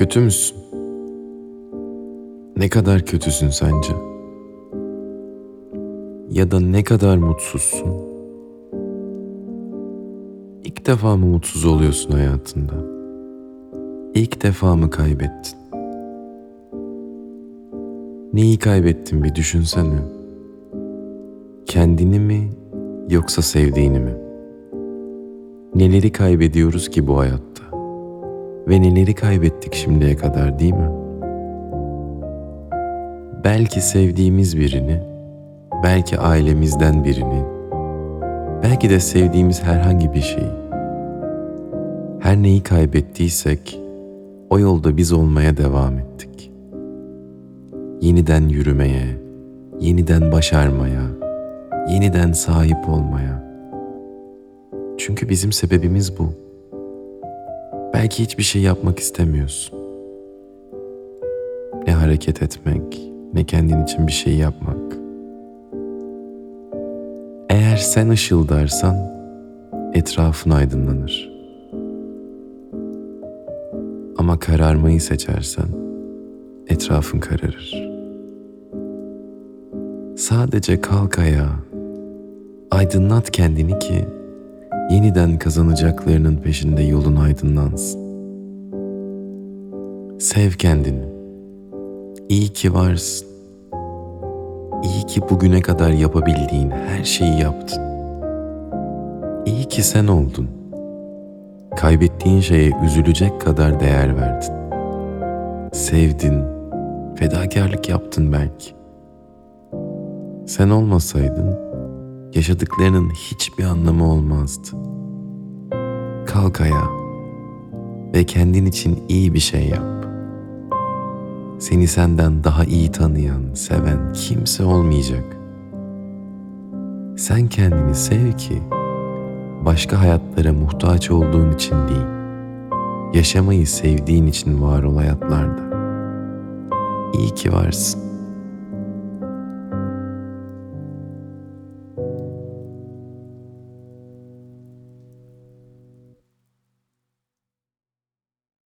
Kötü müsün? Ne kadar kötüsün sence? Ya da ne kadar mutsuzsun? İlk defa mı mutsuz oluyorsun hayatında? İlk defa mı kaybettin? Neyi kaybettin bir düşünsene. Kendini mi yoksa sevdiğini mi? Neleri kaybediyoruz ki bu hayatta? Ve neleri kaybettik şimdiye kadar değil mi? Belki sevdiğimiz birini, belki ailemizden birini, belki de sevdiğimiz herhangi bir şeyi. Her neyi kaybettiysek o yolda biz olmaya devam ettik. Yeniden yürümeye, yeniden başarmaya, yeniden sahip olmaya. Çünkü bizim sebebimiz bu. Belki hiçbir şey yapmak istemiyorsun. Ne hareket etmek, ne kendin için bir şey yapmak. Eğer sen ışıldarsan etrafın aydınlanır. Ama kararmayı seçersen etrafın kararır. Sadece kalk ayağa, aydınlat kendini ki yeniden kazanacaklarının peşinde yolun aydınlansın. Sev kendini. İyi ki varsın. İyi ki bugüne kadar yapabildiğin her şeyi yaptın. İyi ki sen oldun. Kaybettiğin şeye üzülecek kadar değer verdin. Sevdin, fedakarlık yaptın belki. Sen olmasaydın yaşadıklarının hiçbir anlamı olmazdı. Kalk ayağa ve kendin için iyi bir şey yap. Seni senden daha iyi tanıyan, seven kimse olmayacak. Sen kendini sev ki başka hayatlara muhtaç olduğun için değil, yaşamayı sevdiğin için var ol hayatlarda. İyi ki varsın.